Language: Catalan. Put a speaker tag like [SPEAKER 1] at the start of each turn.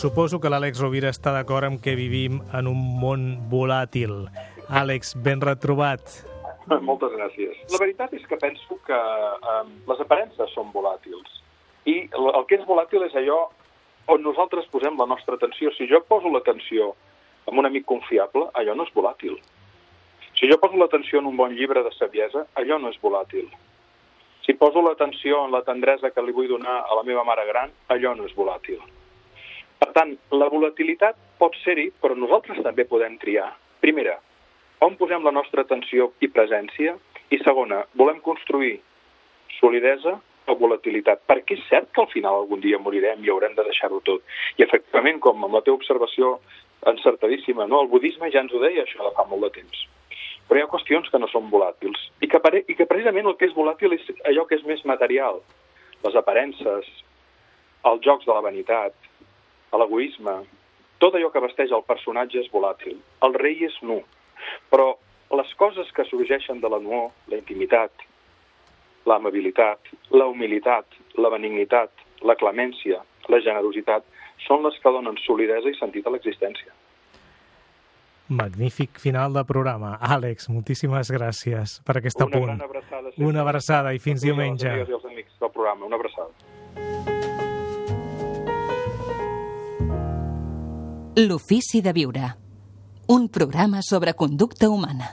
[SPEAKER 1] Suposo que l'Àlex Rovira està d'acord amb que vivim en un món volàtil. Àlex, ben retrobat.
[SPEAKER 2] Moltes gràcies. La veritat és que penso que eh, les aparences són volàtils. I el que és volàtil és allò on nosaltres posem la nostra atenció. Si jo poso l'atenció en un amic confiable, allò no és volàtil. Si jo poso l'atenció en un bon llibre de saviesa, allò no és volàtil. Si poso l'atenció en la tendresa que li vull donar a la meva mare gran, allò no és volàtil. Per tant, la volatilitat pot ser-hi, però nosaltres també podem triar. Primera, on posem la nostra atenció i presència? I segona, volem construir solidesa o volatilitat? Perquè és cert que al final algun dia morirem i haurem de deixar-ho tot. I efectivament, com amb la teva observació encertadíssima, no? el budisme ja ens ho deia això de fa molt de temps. Però hi ha qüestions que no són volàtils i que, i que precisament el que és volàtil és allò que és més material. Les aparences, els jocs de la vanitat, l'egoisme, tot allò que vesteix el personatge és volàtil. El rei és nu. Però les coses que sorgeixen de la nuor, la intimitat, l'amabilitat, la humilitat, la benignitat, la clemència, la generositat, són les que donen solidesa i sentit a l'existència.
[SPEAKER 1] Magnífic final de programa. Àlex, moltíssimes gràcies per aquest
[SPEAKER 2] Una
[SPEAKER 1] apunt.
[SPEAKER 2] gran abraçada. sempre.
[SPEAKER 1] Una abraçada i fins
[SPEAKER 2] A a
[SPEAKER 1] diumenge.
[SPEAKER 2] i els amics del programa. Una abraçada.
[SPEAKER 3] L'ofici de viure. Un programa sobre conducta humana.